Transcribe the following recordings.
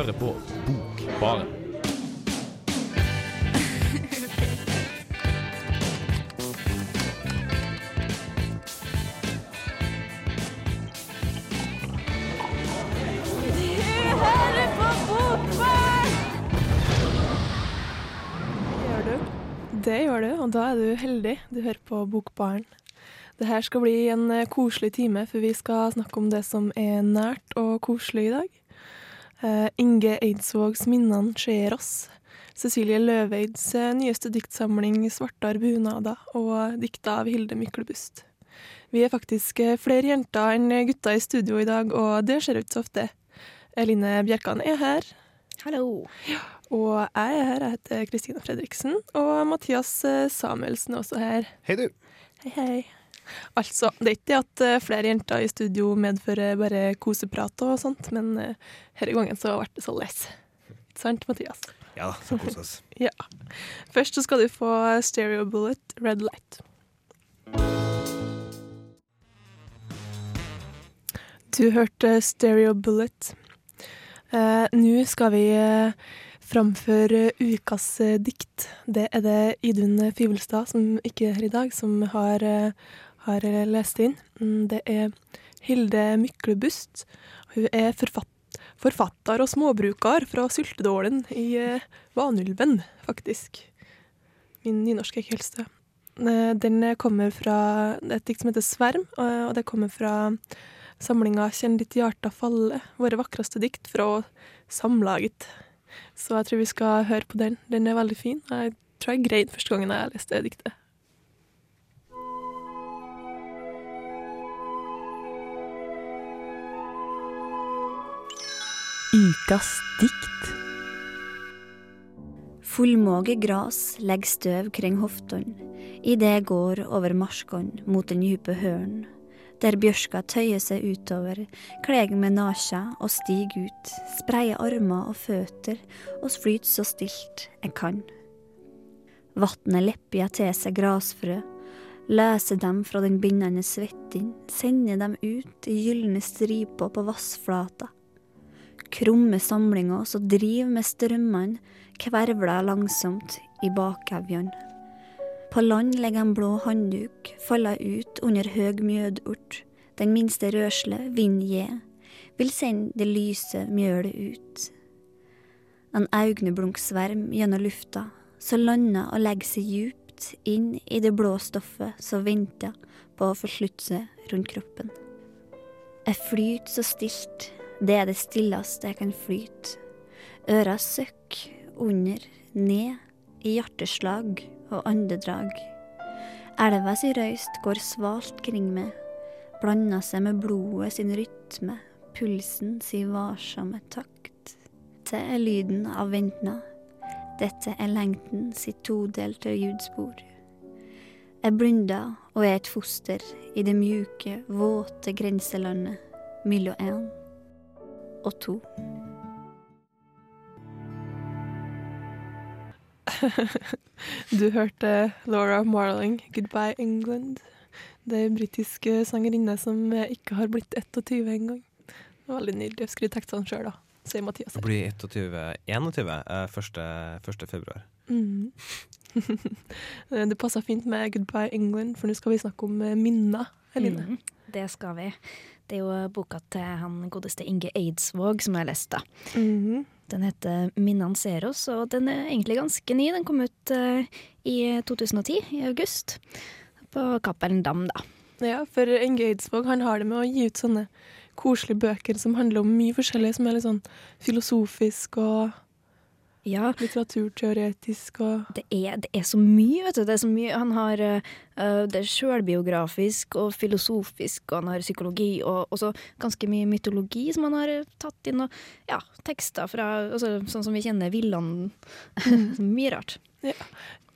hører på Bokbaren. Det gjør du, og da er du heldig. Du hører på Bokbaren. Det her skal bli en eh, koselig time, for vi skal snakke om det som er nært og koselig i dag. Eh, Inge Eidsvågs 'Minnene skjer oss'. Cecilie Løveids eh, nyeste diktsamling 'Svartar bunader' og dikta av Hilde Myklebust. Vi er faktisk eh, flere jenter enn gutter i studio i dag, og det skjer ikke så ofte. Eline Bjerkan er her. Hallo. Og jeg er her, jeg heter Kristina Fredriksen, og Mathias Samuelsen er også her. Hei, du. Hei, hei. Altså, det er ikke det at eh, flere jenter i studio medfører bare koseprat og sånt, men denne gangen så ble det så les. Ikke sant, Mathias? Ja så kos oss. Ja. Først så skal du få Stereo Bullet Red Light. Du hørte Stereo Bullet. Eh, Nå skal vi eh, framføre ukas eh, dikt. Det er det Idun Fivelstad, som ikke er her i dag, som har, eh, har lest inn. Mm, Det er Hilde Myklebust. Hun er forfatt forfatter og småbruker fra Syltedålen i eh, Vanylven, faktisk. Min nynorsk er ikke helt Den kommer fra et dikt som heter Sverm, og det kommer fra samlinga 'Kjenn ditt hjarta falle', våre vakreste dikt fra Samlaget. Så jeg tror vi skal høre på den. Den er veldig fin. Jeg tror jeg grein første gangen jeg leste diktet. Ukas dikt. Fullmåge gras legg støv kring hoftene, idet jeg går over marskene mot den djupe høren, der bjørska tøyer seg utover, kleg meg nakja og stig ut, spreier armer og føtter og flyter så stilt jeg kan. Vatnet jeg til seg grasfrø, løser dem fra den bindende svetten, sender dem ut i gylne striper på vassflata krumme samlinger som driver med strømmene, kvervler langsomt i bakevjene. På land ligger en blå handduk, faller ut under høg mjødort. Den minste rørsle, vind gje, vil sende det lyse mjølet ut. En augneblinksverm gjennom lufta, så lander og legger seg djupt inn i det blå stoffet som venter på å forslutte seg rundt kroppen. Jeg flyter så stilt, det er det stilleste jeg kan flyte. Øra søkk, under, ned, i hjerteslag og andedrag. Elva si røyst går svalt kring meg, blanda seg med blodet sin rytme, pulsen si varsomme takt. Dette er lyden av ventna, dette er lengten sitt todelte ljudspor. Jeg blunder og er et foster i det mjuke, våte grenselandet mellom én og to. Du hørte Laura Marling, 'Goodbye England'. Det er britisk eh, sangerinne som eh, ikke har blitt 21 engang. Veldig nydelig. Jeg skrev tekstene sjøl, da, sier Mathias. Det blir 21, 21 eh, 1. februar. Mm. det passer fint med 'Goodbye England', for nå skal vi snakke om eh, minner. Eline. Mm, det skal vi. Det er jo boka til han godeste Inge Eidsvåg som jeg har lest. da. Mhm. Den heter 'Minnene ser oss', og den er egentlig ganske ny. Den kom ut uh, i 2010, i august, på Cappelen Dam, da. Ja, for Inge Eidsvåg han har det med å gi ut sånne koselige bøker som handler om mye forskjellig, som er litt sånn filosofisk og Ja, litteraturteoretisk og det er, det er så mye, vet du. Det er så mye. Han har eh, Det er sjølbiografisk og filosofisk, og han har psykologi, og også ganske mye mytologi som han har eh, tatt inn, og ja, tekster fra altså, Sånn som vi kjenner Villand. mye rart.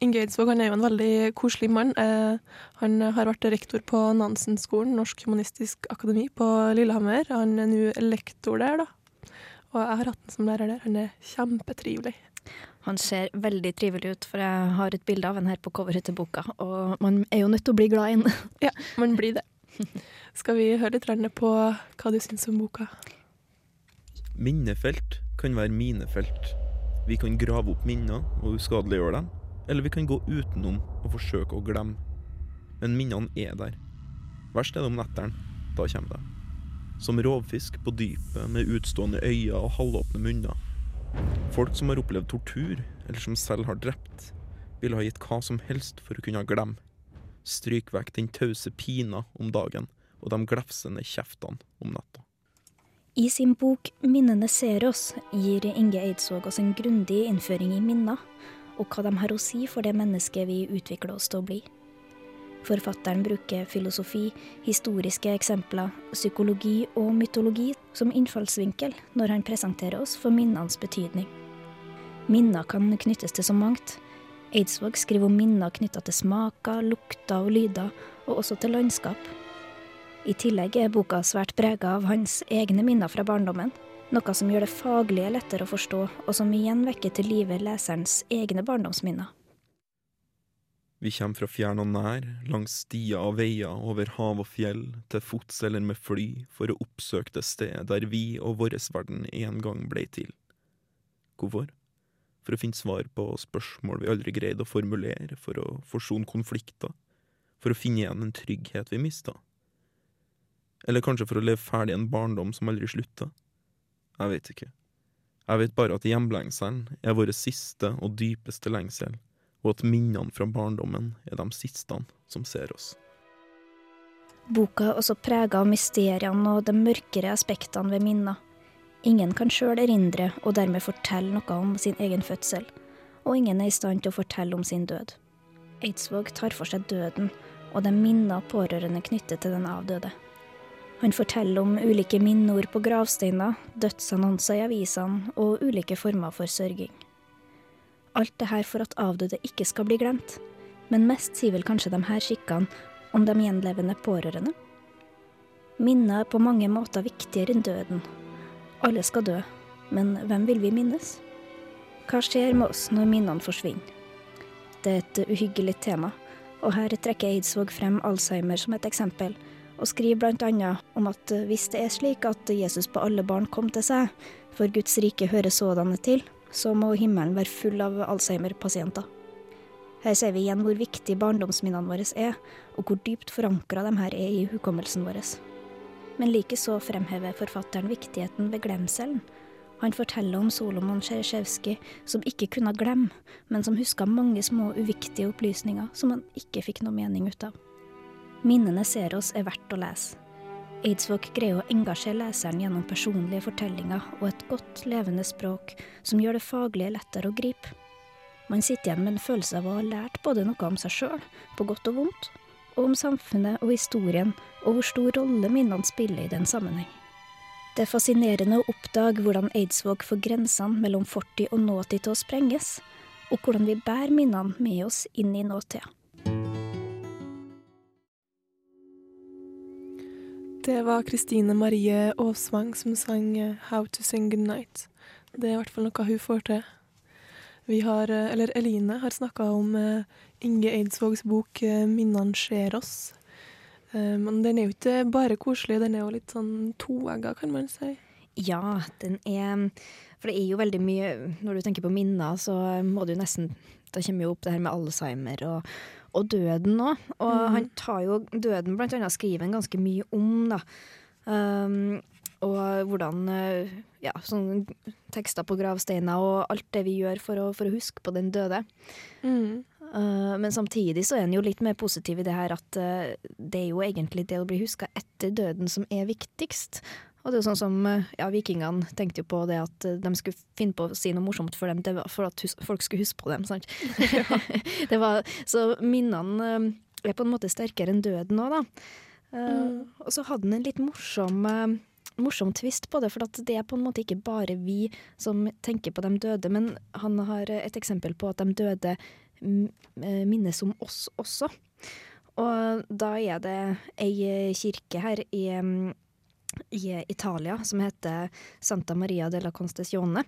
Inge Eidsvåg han er jo en veldig koselig mann. Eh, han har vært rektor på Nansen-skolen, Norsk humanistisk akademi på Lillehammer. Han er nå lektor der, da. Og jeg har hatt ham som lærer der. Han er kjempetrivelig. Han ser veldig trivelig ut, for jeg har et bilde av han her på coveret til boka, og man er jo nødt til å bli glad i han. Ja, man blir det. Skal vi høre litt på hva du syns om boka? Minnefelt kan være minefelt. Vi kan grave opp minner og uskadeliggjøre dem, eller vi kan gå utenom og forsøke å glemme. Men minnene er der. Verst er det om netteren. Da kommer det. Som rovfisk på dypet med utstående øyne og halvåpne munner. Folk som har opplevd tortur, eller som selv har drept, ville ha gitt hva som helst for å kunne glemme. Stryk vekk den tause pina om dagen og de glefsende kjeftene om natta. I sin bok 'Minnene ser oss' gir Inge Eidsvåg oss en grundig innføring i minner, og hva de har å si for det mennesket vi utvikler oss til å bli. Forfatteren bruker filosofi, historiske eksempler, psykologi og mytologi som innfallsvinkel når han presenterer oss for minnenes betydning. Minner kan knyttes til så mangt. Eidsvåg skriver om minner knytta til smaker, lukter og lyder, og også til landskap. I tillegg er boka svært prega av hans egne minner fra barndommen, noe som gjør det faglige lettere å forstå, og som igjen vekker til live leserens egne barndomsminner. Vi kommer fra fjern og nær, langs stier og veier, over hav og fjell, til fots eller med fly, for å oppsøke det stedet der vi og vår verden en gang ble til. Hvorfor? For å finne svar på spørsmål vi aldri greide å formulere, for å forsone konflikter, for å finne igjen en trygghet vi mista. Eller kanskje for å leve ferdig en barndom som aldri slutta? Jeg vet ikke. Jeg vet bare at hjemlengselen er vår siste og dypeste lengsel, og at minnene fra barndommen er de siste som ser oss. Boka er også prega av mysteriene og de mørkere aspektene ved minner. Ingen kan sjøl erindre og dermed fortelle noe om sin egen fødsel, og ingen er i stand til å fortelle om sin død. Eidsvåg tar for seg døden og de minner pårørende knytter til den avdøde. Han forteller om ulike minneord på gravsteiner, dødsannonser i avisene og ulike former for sørging. Alt det her for at avdøde ikke skal bli glemt, men mest sier vel kanskje de her skikkene om de gjenlevende pårørende. Minner er på mange måter viktigere enn døden. Alle skal dø, men hvem vil vi minnes? Hva skjer med oss når minnene forsvinner? Det er et uhyggelig tema, og her trekker Eidsvåg frem Alzheimer som et eksempel og skriver bl.a. om at hvis det er slik at Jesus på alle barn kom til seg, for Guds rike hører sådanne til, så må himmelen være full av Alzheimer-pasienter. Her ser vi igjen hvor viktig barndomsminnene våre er, og hvor dypt forankra de her er i hukommelsen vår. Men likeså fremhever forfatteren viktigheten ved glemselen. Han forteller om Solomon Tsjersjevskij som ikke kunne glemme, men som huska mange små uviktige opplysninger som han ikke fikk noe mening ut av. Minnene ser oss er verdt å lese. Eidsvåg greier å engasjere leseren gjennom personlige fortellinger og et godt, levende språk som gjør det faglige lettere å gripe. Man sitter igjen med en følelse av å ha lært både noe om seg sjøl, på godt og vondt, og om samfunnet og historien, og hvor stor rolle minnene spiller i den sammenheng. Det er fascinerende å oppdage hvordan Eidsvåg får grensene mellom fortid og nåtid til å sprenges, og hvordan vi bærer minnene med oss inn i nåtida. Det var Kristine Marie Aasvang som sang eh, 'How to Sing Goodnight'. Det er i hvert fall noe hun får til. Vi har, eh, eller Eline har snakka om uh, Inge Eidsvågs bok 'Minnene skjer oss'. Men den er jo ikke bare koselig, den er jo litt sånn toegga, kan man si. Ja, den er For det er jo veldig mye Når du tenker på minner, så må du nesten Da kommer jo opp det her med Alzheimer og, og døden òg. Og mm. han tar jo døden blant annet skriver han ganske mye om, da. Um, og hvordan ja, sånn tekster på gravsteiner og alt det vi gjør for å, for å huske på den døde. Mm. Uh, men samtidig så er han jo litt mer positiv i det her at uh, det er jo egentlig det å bli huska etter døden som er viktigst. Og det er jo sånn som ja, Vikingene tenkte jo på det at de skulle finne på å si noe morsomt for dem for at folk skulle huske på dem. sant? det var, så minnene er på en måte sterkere enn døden òg, da. Mm. Og så hadde han en litt morsom, morsom tvist på det, for det er på en måte ikke bare vi som tenker på de døde, men han har et eksempel på at de døde minnes om oss også. Og da er det ei kirke her i i Italia som heter Santa Maria della Constitione».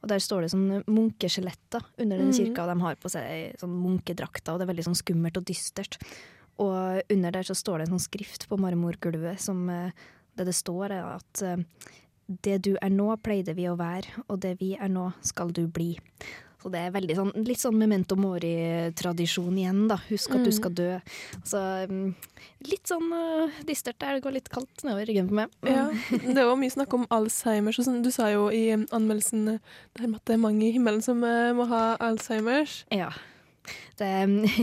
Og Der står det sånn munkeskjeletter under den mm. kirka, og de har på seg sånn munkedrakter, og det er veldig sånn skummelt og dystert. Og under der så står det en sånn skrift på marmorgulvet som det det står, er at det du er nå, pleide vi å være, og det vi er nå, skal du bli. Så det er veldig sånn, litt sånn memento mori-tradisjon igjen, da. Husk at du Mm. skal dø. Så mm, litt sånn uh, dystert der. Det går litt kaldt nedover ryggen på meg. Ja, det var mye snakk om Alzheimers. Sånn. Du sa jo i anmeldelsen eh, det her med at det er mange i himmelen som uh, må ha Alzheimers. Ja. Det,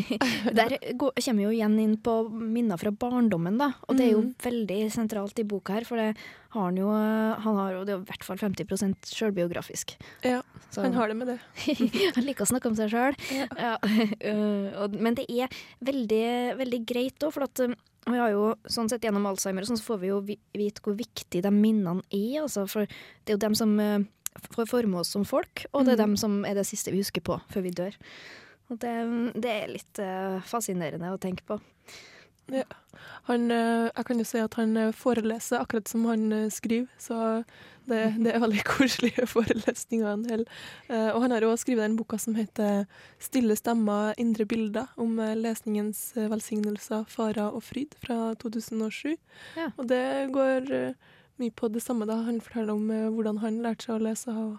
der kommer jo igjen inn på minner fra barndommen, da. Og det er jo Mm. veldig sentralt i boka her, for det har han jo Han har jo det er i hvert fall 50 sjølbiografisk. Ja, Så- Han har det med det. han liker å snakke om seg sjøl. Ja. Ja. øh, men det er veldig, veldig greit òg, for at øh, vi har jo sånn sett gjennom Alzheimer sånn, så får vi jo vite hvor viktig de minnene er. Altså, for det er jo dem som øh, får forme oss som folk, og det er Mm. dem som er det siste vi husker på før vi dør. Det, det er litt øh, fascinerende å tenke på. Han, eh, jeg kan jo si at han eh, foreleser akkurat som han eh, skriver, så det, det er veldig koselige forelesninger han. Eh, Og han har jo skrevet den boka som heter 'Stille stemmer, indre bilder', om eh, lesningens eh, velsignelser, farer og fryd, fra 2007. Ja. Og det går eh, mye på det samme. da. Han forteller om eh, hvordan han lærte seg å lese. og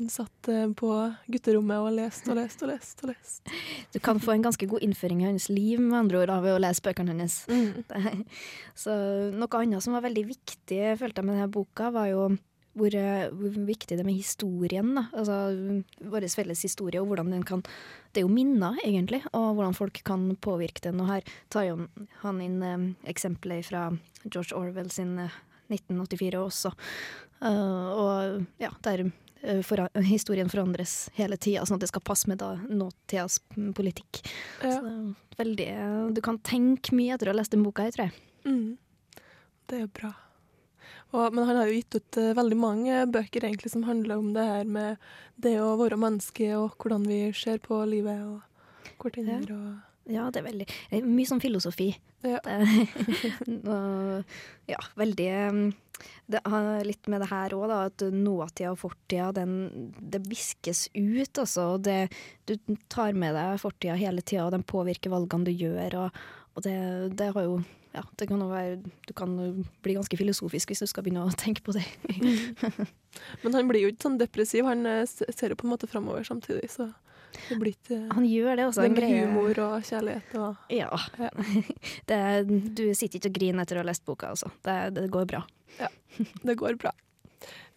han satt eh, på gutterommet og leste og leste og leste. og leste. Du kan få en ganske god innføring i hans liv med andre ord av å lese bøkene hans. Så noe annet som var veldig viktig, følte jeg med denne boka, var jo hvor, eh, hvor viktig det er med historien. Da. Altså vår felles historie, og hvordan den kan Det er jo minner, egentlig, og hvordan folk kan påvirke den. Og her tar jo han inn eh, eksempler fra George Orwell sin eh, 1984 også. Uh, og ja, der eh, fora- historien forandres hele tida, sånn at det skal passe med da nåtidas politikk. Ja. Så det er veldig, du kan tenke mye etter å ha lest den boka her, tror jeg. Mm. Det er jo bra. Og, men han har jo gitt ut uh, veldig mange bøker egentlig som handler om det her med det å være menneske, og hvordan vi ser på livet og hverandre. Og Ja, det er veldig det er Mye sånn filosofi. Ja. Og, ja, veldig um, det har litt med det her òg, da, at nåtida og fortida, den, det viskes ut, altså. Det, du tar med deg fortida hele tida, og den påvirker valgene du gjør. Og, og det, det har jo ja, det kan være Du kan bli ganske filosofisk hvis du skal begynne å tenke på det. Men han blir jo ikke sånn depressiv, han eh, ser jo på en måte framover samtidig, så blir ikke Han gjør det også. det med humor og kjærlighet og Ja. Ja. Det, du sitter ikke og griner etter å ha lest boka, altså. Det, det går bra. Ja, Det går bra.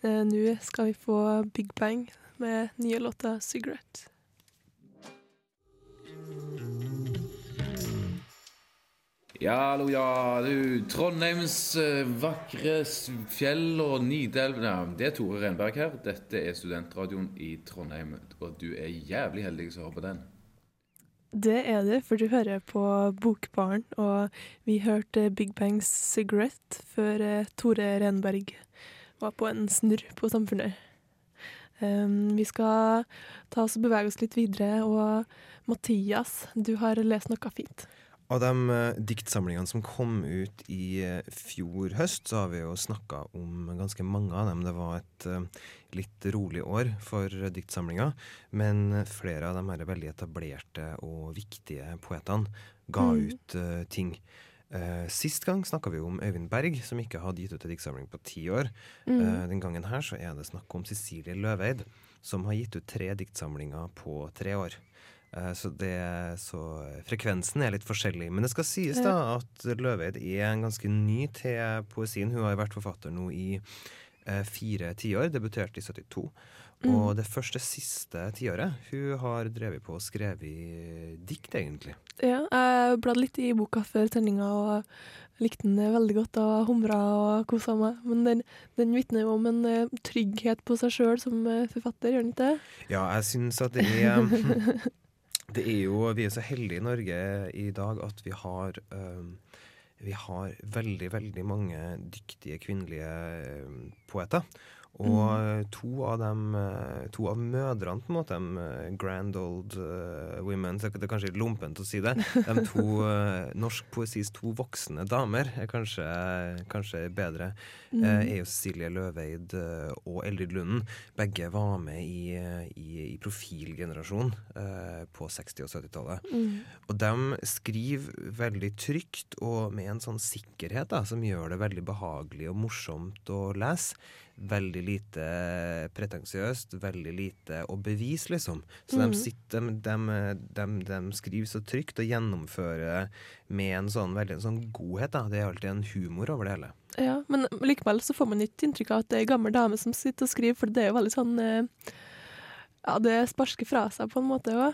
Eh, Nå skal vi få Big Bang med nye låta 'Cigarette'. Ja, hallo, ja. Du, Trondheims eh, vakre fjell og Nidelv Nei, Det er Tore Renberg her. Dette er studentradioen i Trondheim. Og du er jævlig heldig som hører på den. Det er du, for du hører på Bokbaren, og vi hørte Big Bangs 'Cigarette' før eh, Tore Renberg var på en snurr på Samfunnet. Um, vi skal ta oss og bevege oss litt videre, og Mathias, du har lest noe fint. Av de eh, diktsamlingene som kom ut i eh, fjor høst, så har vi jo snakka om ganske mange av dem. Det var et eh, litt rolig år for diktsamlinga, men flere av de her veldig etablerte og viktige poetene ga Mm. ut ting. Sist gang snakka vi om Øyvind Berg, som ikke hadde gitt ut en diktsamling på ti år. Mm. Den gangen her så er det snakk om Cecilie Løveid, som har gitt ut tre diktsamlinger på tre år. Eh, Så, det, så frekvensen er litt forskjellig. Men det skal sies da at Løveid er en ganske ny til poesien. Hun har vært forfatter nå i eh, fire tiår, debuterte i 72. Og det første siste tiåret hun har drevet på og skrevet dikt, egentlig. Ja, jeg bladde litt i boka før sendinga og likte den veldig godt og humra og kosa meg. Men den, den vitner jo om en eh, trygghet på seg sjøl som eh, forfatter, gjør den ikke det? Ja, jeg syns at det er Det er jo Vi er så heldige i Norge i dag at vi har um, vi har veldig, veldig mange dyktige kvinnelige um, poeter. Og to av dem, eh, to av mødrene, på en måte, de eh, grand old eh, women, så det er kanskje litt lompent å si det, de to eh, norsk poesis to voksne damer, er kanskje, kanskje bedre, Mm. eh, er jo Cecilie Løveid eh, og Eldrid Lunden. Begge var med i, eh, i, i profilgenerasjon eh, på 60- og 70-tallet. Mm. Og de skriver veldig trygt og med en sånn sikkerhet da, som gjør det veldig behagelig og morsomt å lese. Veldig lite pretensiøst, veldig lite å bevise, liksom. Så Mhm. de, sitter, de, de, de, skriver så trygt og gjennomfører med en sånn veldig en sånn godhet. da. Det er alltid en humor over det hele. Ja, men likevel så får man ikke inntrykk av at det er ei gammel dame som sitter og skriver, for det er jo veldig sånn eh, Ja, det sparker fra seg på en måte òg.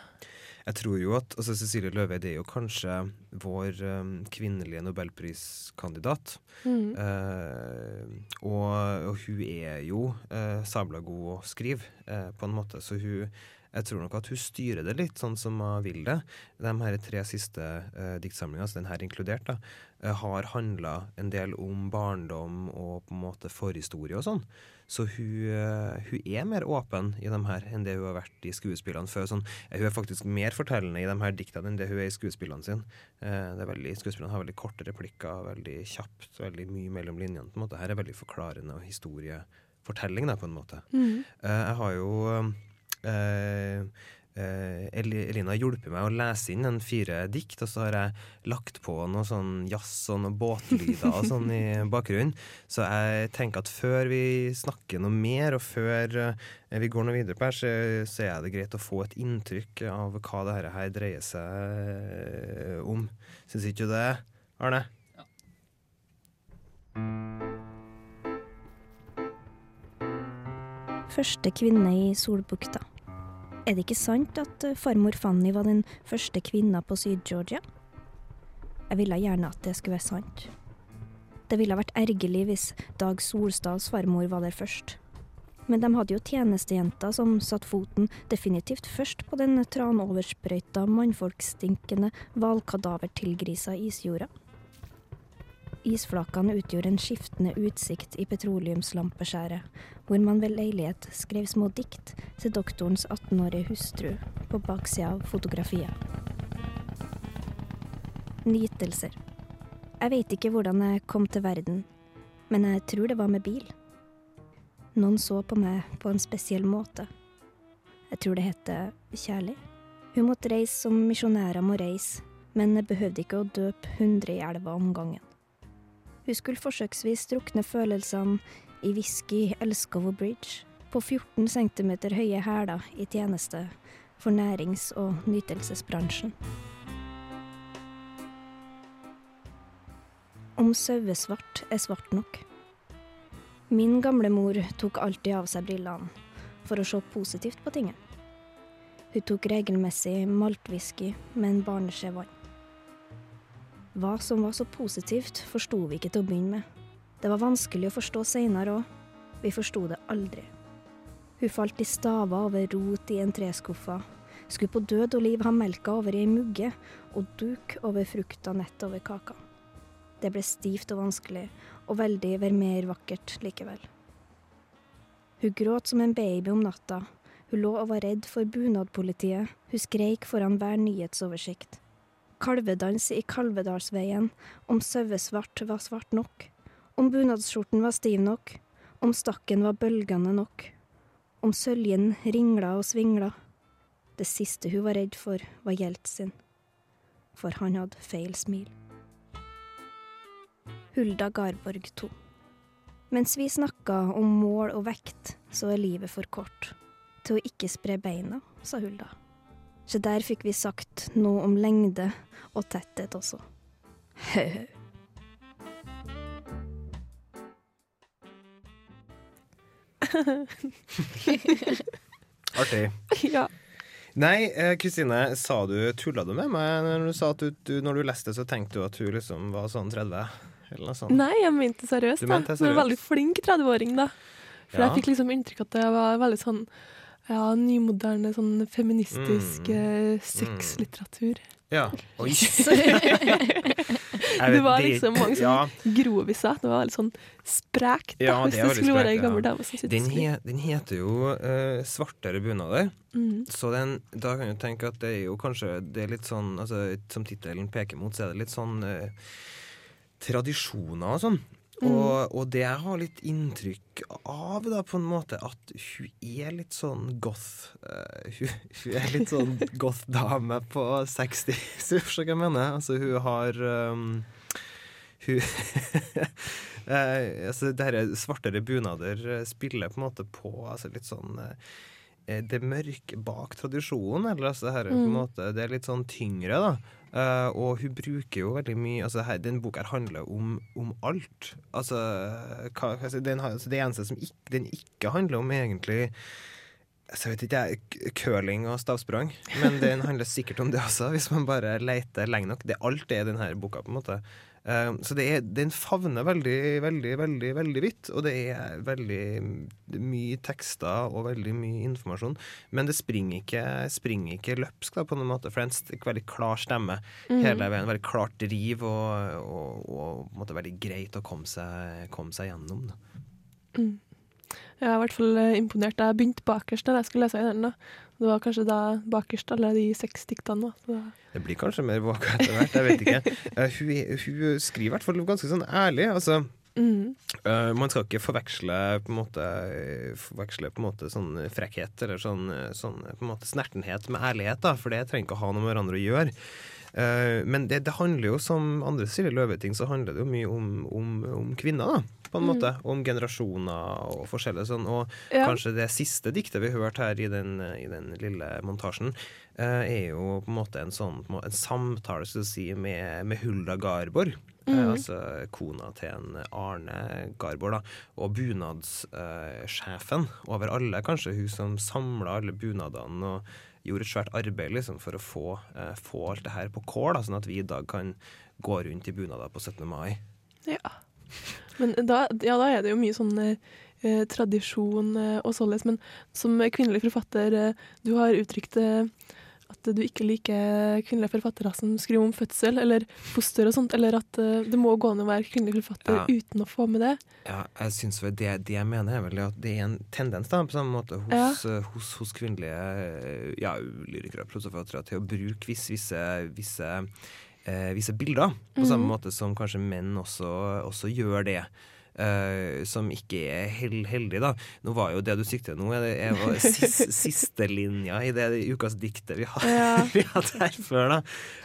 Jeg tror jo at altså Cecilie Løveid er jo kanskje vår um, kvinnelige nobelpriskandidat. Mm. Uh, og, og hun er jo uh, sabla god å skrive, uh, på en måte. Så hun jeg tror nok at hun styrer det litt sånn som hun vil det. De her tre siste uh, diktsamlingene, altså den her inkludert, da, uh, har handla en del om barndom og på en måte forhistorie og sånn. Så hun, uh, hun er mer åpen i dem her enn det hun har vært i skuespillene før. Sånn, hun er faktisk mer fortellende i de her diktene enn det hun er i skuespillene sine. Uh, veldig, skuespillerne har veldig korte replikker, veldig kjapt, veldig mye mellom linjene. på en måte. Her er veldig forklarende og historiefortelling, da, på en måte. Mm. Jeg har jo eh, eh, Elina har hjulpet meg å lese inn en fire dikt, og så har jeg lagt på noe sånn jazz og noen båtlyder og sånn i bakgrunnen. Så jeg tenker at før vi snakker noe mer, og før eh, vi går noe videre på her, så, så er det greit å få et inntrykk av hva dette her, her dreier seg om. Syns ikke du det, Arne? Første kvinne i Solbukta. Er det ikke sant at eh, farmor Fanny var den første kvinna på Syd-Georgia? Jeg ville gjerne at det skulle være sant. Det ville vært ergerlig hvis Dag Solstads farmor var der først. Men de hadde jo tjenestejenta som satte foten definitivt først på den tranoversprøyta, mannfolkstinkende hvalkadavertilgrisa isjorda. Isflakene utgjorde en skiftende utsikt i petroleumslampeskjæret, hvor man ved leilighet skrev små dikt til doktorens 18-årige hustru på baksida av fotografiet. Nytelser. Jeg vet ikke hvordan jeg kom til verden, men jeg tror det var med bil. Noen så på meg på en spesiell måte. Jeg tror det heter kjærlig. Hun måtte reise som misjonærer må reise, men behøvde ikke å døpe hundre i elva om gangen. Hun skulle forsøksvis drukne følelsene i whisky Elskovo Bridge, på 14 cm høye hæler i tjeneste for nærings- og nytelsesbransjen. Om sauesvart er svart nok. Min gamle mor tok alltid av seg brillene for å se positivt på tingene. Hun tok regelmessig maltwhisky med en barneskje vann. Hva som var så positivt, forsto vi ikke til å begynne med. Det var vanskelig å forstå seinere òg. Vi forsto det aldri. Hun falt i staver over rot i en treskuffa, skulle på død og liv ha melka over i ei mugge og duk over frukta nett over kaka. Det ble stivt og vanskelig, og veldig ver mer vakkert likevel. Hun gråt som en baby om natta, hun lå og var redd for bunadpolitiet, hun skreik foran hver nyhetsoversikt kalvedans i Kalvedalsveien, om sauesvart var svart nok, om bunadsskjorten var stiv nok, om stakken var bølgende nok, om søljen ringla og svingla. Det siste hun var redd for, var Jeltsin, for han hadde feil smil. Hulda Garborg 2. Mens vi snakka om mål og vekt, så er livet for kort. Til å ikke spre beina, sa Hulda. Så der fikk vi sagt noe om lengde og tetthet også. Hø-hø. Artig. ja. Nei, eh, Kristine, sa du, tulla du med meg når du sa at du, du, når du leste, så tenkte du at hun liksom var sånn 30? Eller noe sånt? Nei, jeg mente seriøst. Du da. mente seriøst. Men veldig flink 30-åring, da. For Ja. jeg fikk liksom inntrykk at det var veldig sånn ja, nymoderne, sånn feministisk Mm. eh, sexlitteratur. Ja. Oi. Det var liksom mange sånne ja, groviser. Det var litt sånn sprekt, da, Ja, hvis det skulle være ei gammel dame som sitter den, he, den heter jo uh, 'Svartere bunader'. Mm. Så den, da kan du tenke at det er jo kanskje det er litt sånn altså, Som tittelen peker mot, så er det litt sånn uh, tradisjoner og sånn. Mm. Og, og det jeg har litt inntrykk av, da, på en måte, at hun er litt sånn goth. uh, hun, hun er litt sånn goth-dame på 60, hvis du forstår hva jeg mener. Altså, hun har um, Hun uh, altså, det her svartere bunader eh, spiller på en måte på altså, litt sånn eh, det mørke bak tradisjonen. Eller altså, her, er på en Mm. måte, det er litt sånn tyngre, da. Uh, og hun bruker jo veldig mye altså her, Den boka handler om, om alt. Altså, hva, si, den, altså Det eneste som ikke, den ikke handler om, egentlig altså, jeg vet ikke, jeg, curling og stavsprang. Men den handler sikkert om det også, hvis man bare leter lenge nok. Det Alt er i denne boka, på en måte. Eh, så det er, den favner veldig, veldig, veldig veldig vidt. Og det er veldig mye tekster og veldig mye informasjon. Men det springer ikke, springer ikke løpsk da, på noen måte. For det er en veldig klar stemme Mm. hele veien. Veldig klart driv og, og, og måte veldig greit å komme seg, komme seg gjennom. Da. Mm. Jeg er i hvert fall eh, imponert. Jeg begynte bakerst da jeg skulle lese i den. da. Det var kanskje da bakerst alle de seks diktene. da. Så Det blir kanskje mer boka etter hvert, jeg vet ikke. uh, hun, hun skriver i hvert fall ganske sånn ærlig. altså mm. Uh, man skal ikke forveksle på en måte, forveksle på en måte sånn frekkhet eller sånn, sånn på en måte snertenhet med ærlighet, da, for det trenger ikke å ha noe med hverandre å gjøre. Uh, men det, det handler jo, som andre Silje Løve-ting, så handler det jo mye om, om, om kvinner, da, på en Mm. måte. Om generasjoner og forskjellig sånn. Og Ja. kanskje det siste diktet vi hørte her i den, i den lille montasjen, eh, er jo på en måte en sånn en samtale skal du si, med, med Hulda Garborg. Eh, Mhm. altså kona til en Arne Garborg, da. Og bunadssjefen over alle, kanskje hun som samla alle bunadene og gjorde et svært arbeid liksom, for å få, eh, få alt det her på kål, da, sånn at vi i dag kan gå rundt i bunader på 17. mai. Ja. Men da, ja, da er det jo mye sånn eh, tradisjon eh, og således. Men som kvinnelig forfatter, eh, du har uttrykt eh, at du ikke liker kvinnelige forfattere som skriver om fødsel eller foster og sånt, eller at eh, det må gå an å være kvinnelig forfatter Ja. uten å få med det. Ja, jeg synes vel det, det jeg mener er vel at det er en tendens da, på samme måte hos, ja. hos, hos kvinnelige eh, ja, lyrikere og prosaforfattere til å bruke visse, visse, eh, vise bilder, på samme Mhm. måte som kanskje menn også, også gjør det. Eh, som ikke er hel heldig, da. Nå var jo det du sikter nå, er, jo sis, siste linja i det ukas diktet vi har Ja. vi hadde her før, da.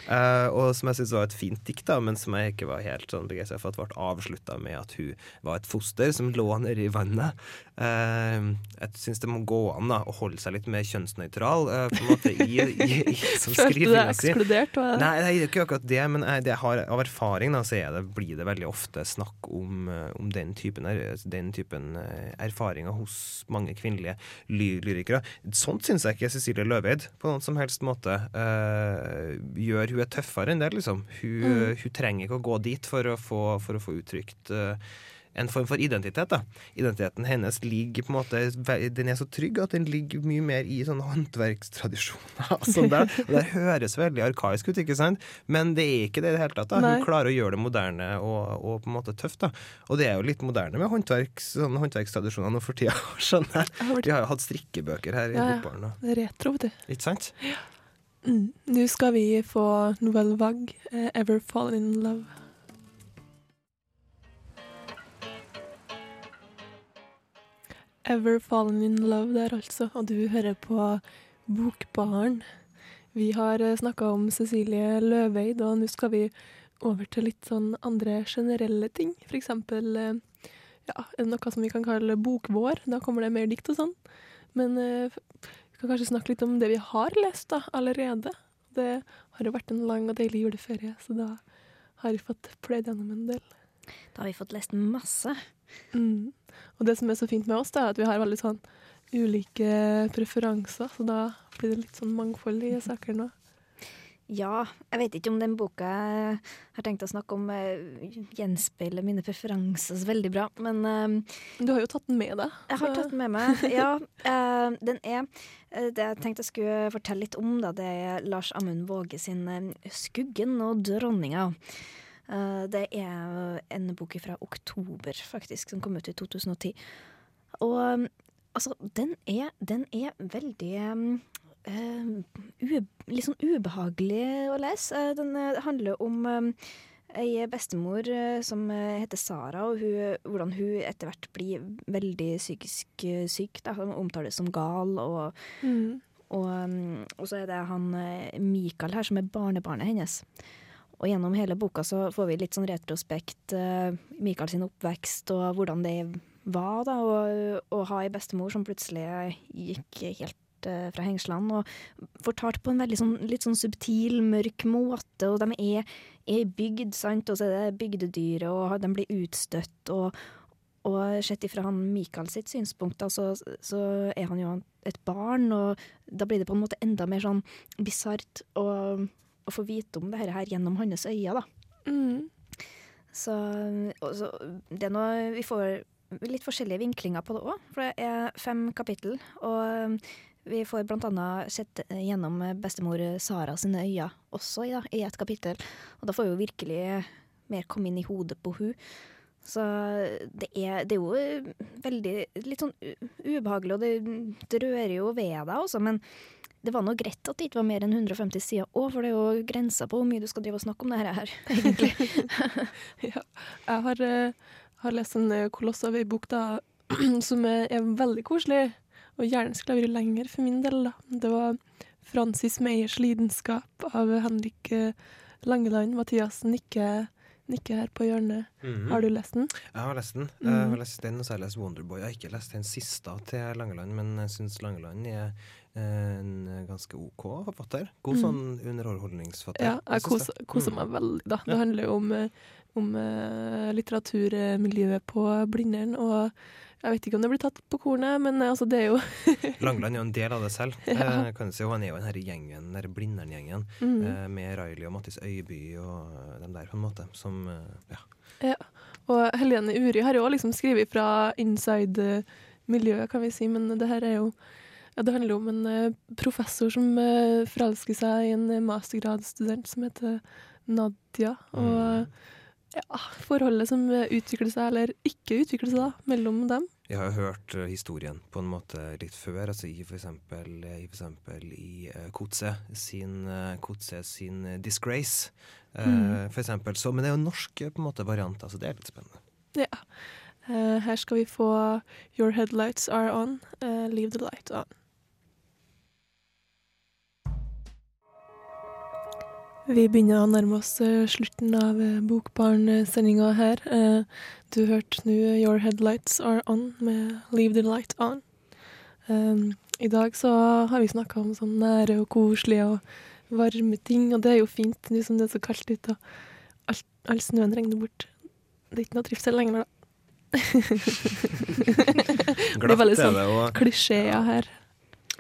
Uh, og som jeg syns var et fint dikt, da, men som jeg ikke var helt sånn begeistra for at ble avslutta med at hun var et foster som lå nede i vannet. Uh, jeg syns det må gå an da, å holde seg litt mer kjønnsnøytral uh, på en måte i, i, i som Følte du deg ekskludert? Var det? Nei, det er ikke akkurat det, men jeg, det har, av erfaring da, så det, blir det veldig ofte snakk om, om den typen, er- den typen eh, erfaringer hos mange kvinnelige ly lyrikere. Sånt syns jeg ikke Cecilie Løveid på noen som helst måte uh, gjør. Hun er tøffere enn det, liksom. Hun, Mm. hun trenger ikke å gå dit for å få, for å få uttrykt eh, en form for identitet. da. Identiteten hennes ligger på en måte Den er så trygg at den ligger mye mer i sånne håndverkstradisjoner. sånn der. Og det høres veldig arkaisk ut, ikke sant? men det er ikke det i det hele tatt. da. Nei. Hun klarer å gjøre det moderne og, og på en måte tøft. da. Og det er jo litt moderne med håndverks, sånne håndverkstradisjoner nå for tida, skjønner jeg. Jeg har Vi har jo hatt strikkebøker her i Ja, ja. Da. retro, vet du. Ikke sant? Mm. Nå skal vi få Nouvelle Vague, eh, 'Ever Fallen in Love'. Ever Fallen in Love der, altså. Og du hører på Bokbaren. Vi har snakka om Cecilie Løveid, og nå skal vi over til litt sånn andre generelle ting. For eksempel eh, ja, noe som vi kan kalle bokvår. Da kommer det mer dikt og sånn. Men eh, vi kan kanskje snakke litt om det vi har lest da, allerede. Det har jo vært en lang og deilig juleferie, så da har vi fått pløyd gjennom en del. Da har vi fått lest masse. Mm. Og det som er så fint med oss, da, er at vi har veldig sånn ulike preferanser, så da blir det litt sånn mangfold i saker nå. Ja, jeg vet ikke om den boka jeg har tenkt å snakke om eh, gjenspeiler mine preferanser så veldig bra, men eh, Du har jo tatt den med deg. jeg har tatt den med meg. Ja, eh, den er eh, Det jeg tenkte jeg skulle fortelle litt om, da, det er Lars Amund Våge sin 'Skuggen og dronninga'. Eh, det er en bok fra oktober, faktisk, som kom ut i 2010. Og um, altså, den er, den er veldig uh, litt sånn ubehagelig å lese. Uh, den uh, handler om um, ei bestemor som heter Sara, og hun, hvordan hun etter hvert blir veldig psykisk syk. Da. Hun omtales som gal. og mm. Og, og, så er det han Mikael her, som er barnebarnet hennes. Og gjennom hele boka så får vi litt sånn retrospekt uh, Mikael sin oppvekst og hvordan det var da, å, ha ei bestemor som plutselig gikk helt uh, fra hengslene, og fortalt på en veldig sånn, litt sånn subtil, mørk måte, og de er, er bygd, sant, og så er det bygdedyret, og de blir utstøtt, og, og sett ifra han Mikael sitt synspunkt, da, så, så, er han jo et barn, og da blir det på en måte enda mer sånn bisart å, å, få vite om dette her gjennom hans øyne, da. Mm. Så, så, det er noe vi får litt forskjellige vinklinger på det òg, for det er fem kapittel. Og vi får annet sett gjennom bestemor Sara sine øyne også ja, i et kapittel. Og da får vi jo virkelig mer komme inn i hodet på hun. Så det er, det er jo veldig litt sånn ubehagelig, og det, det rører jo ved deg også, men det var nå greit at det ikke var mer enn 150 sider òg, for det er jo grensa på hvor mye du skal drive og snakke om det her, egentlig. ja, jeg har uh har lest en eh, koloss av ei bok da, som er, er, veldig koselig, og gjerne skulle ha vært lenger for min del. da. Det var Francis Meyers lidenskap av Henrik eh, Langeland. Mathias nikker, nikker her på hjørnet. Mm -hmm. Har du lest den? Jeg har lest den. Jeg har mhm. lest den, og så har jeg lest Wonderboy. Jeg har ikke lest den siste til Langeland, men jeg syns Langeland er en ganske OK forfatter. God mm. sånn underholdningsforfatter. Ja, jeg koser, koser mm. meg veldig, da. Det handler jo om eh, om uh, litteraturmiljøet på Blindern. Og jeg vet ikke om det blir tatt på kornet, men altså, det er jo Langland er jo en del av det selv. Ja. Kan si, Han er jo den gjengen, den Blindern-gjengen, mm. med Riley og Mattis Øyby og dem der, på en måte, som ja. ja. Og Helene Uri har jo liksom skrevet fra inside miljøet, kan vi si, men det her er jo ja, Det handler om en professor som forelsker seg i en mastergradsstudent som heter Nadia. og mm ja, forholdet som utvikler seg, eller ikke utvikler seg, da, mellom dem. Jeg har hørt uh, historien på en måte litt før, altså i eksempel i, for i uh, Kotse sin, uh, sin Disgrace, uh, mm. for eksempel. Så, men det er jo norsk på en måte variant, altså det er litt spennende. Ja. her skal vi få Your Headlights Are On, Leave the Light On. Vi begynner å nærme oss eh, slutten av eh, Bokbarn-sendinga her. Eh, du hørte nå 'Your Headlights Are On' med 'Leave the Light On'. I dag så har vi snakka om sånn nære og koselige og varme ting, og det er jo fint nå som det er så kaldt ute og all, all snøen regner bort. Det er ikke noe trivsel lenger, da. det er veldig sånn klisjeer her.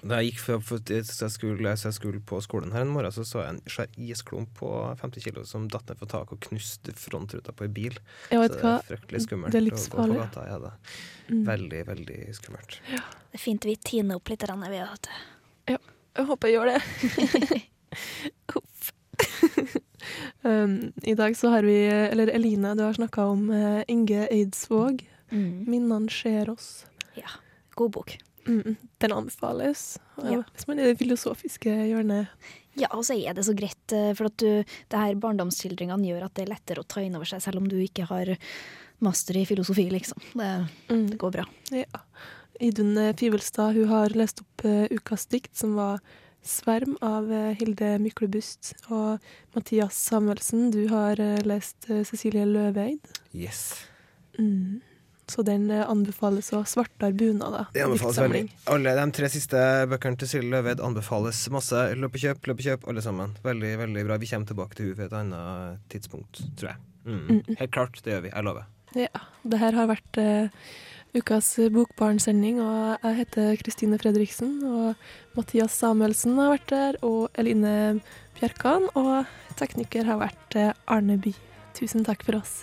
Da jeg gikk for, for, så jeg skulle, så jeg skulle på skolen her en morgen, så så jeg en svær isklump på 50 kilo som datt ned fra taket og knuste frontruta på en bil. Jeg vet så det er fryktelig skummelt det er livsfarlig. å gå på gata. Ja, det. Mm. Veldig, veldig skummelt. Ja. Det er fint vi tiner opp litt. Vi, vet. Ja, jeg håper jeg gjør det. Huff. um, I dag så har vi, eller Eline, du har snakka om uh, Inge Eidsvåg. Mm. 'Minnene skjer oss'. Ja. God bok. Mm, den anbefales. Ja. Hvis man er i det filosofiske hjørnet. Ja, og så er det så greit, eh, for at du, det her barndomsskildringene gjør at det er lettere å ta inn over seg, selv om du ikke har master i filosofi, liksom. Det, mm. det går bra. Ja. Idun Fivelstad hun har lest opp uh, ukas dikt, som var 'Sverm' av uh, Hilde Myklebust. Og Mathias Samuelsen, du har uh, lest Cecilie Løveid. Yes. Mm. Så den eh, anbefales å svartere bunader'. Det anbefales veldig. Alle de tre siste bøkene til Silje Løved anbefales masse. Løp og kjøp, løp og kjøp, alle sammen. Veldig, veldig bra. Vi kommer tilbake til henne ved et annet tidspunkt, tror jeg. Mm. Mm. Helt klart, det gjør vi. Jeg lover. Ja. Det her har vært uh, ukas Bokbarn-sending, og jeg heter Kristine Fredriksen. Og Mathias Samuelsen har vært der, og Eline Bjerkan. Og tekniker har vært uh, Arne Bye. Tusen takk for oss.